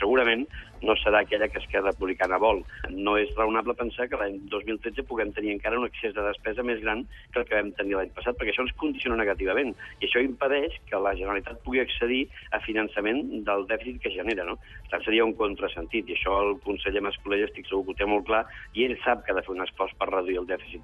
segurament no serà aquella que Esquerra Republicana vol. No és raonable pensar que l'any 2013 puguem tenir encara un excés de despesa més gran que el que vam tenir l'any passat, perquè això ens condiciona negativament i això impedeix que la Generalitat pugui accedir a finançament del dèficit que genera. No? Per tant, seria un contrasentit i això el conseller Mascolell estic segur que ho té molt clar i ell sap que ha de fer un esforç per reduir el dèficit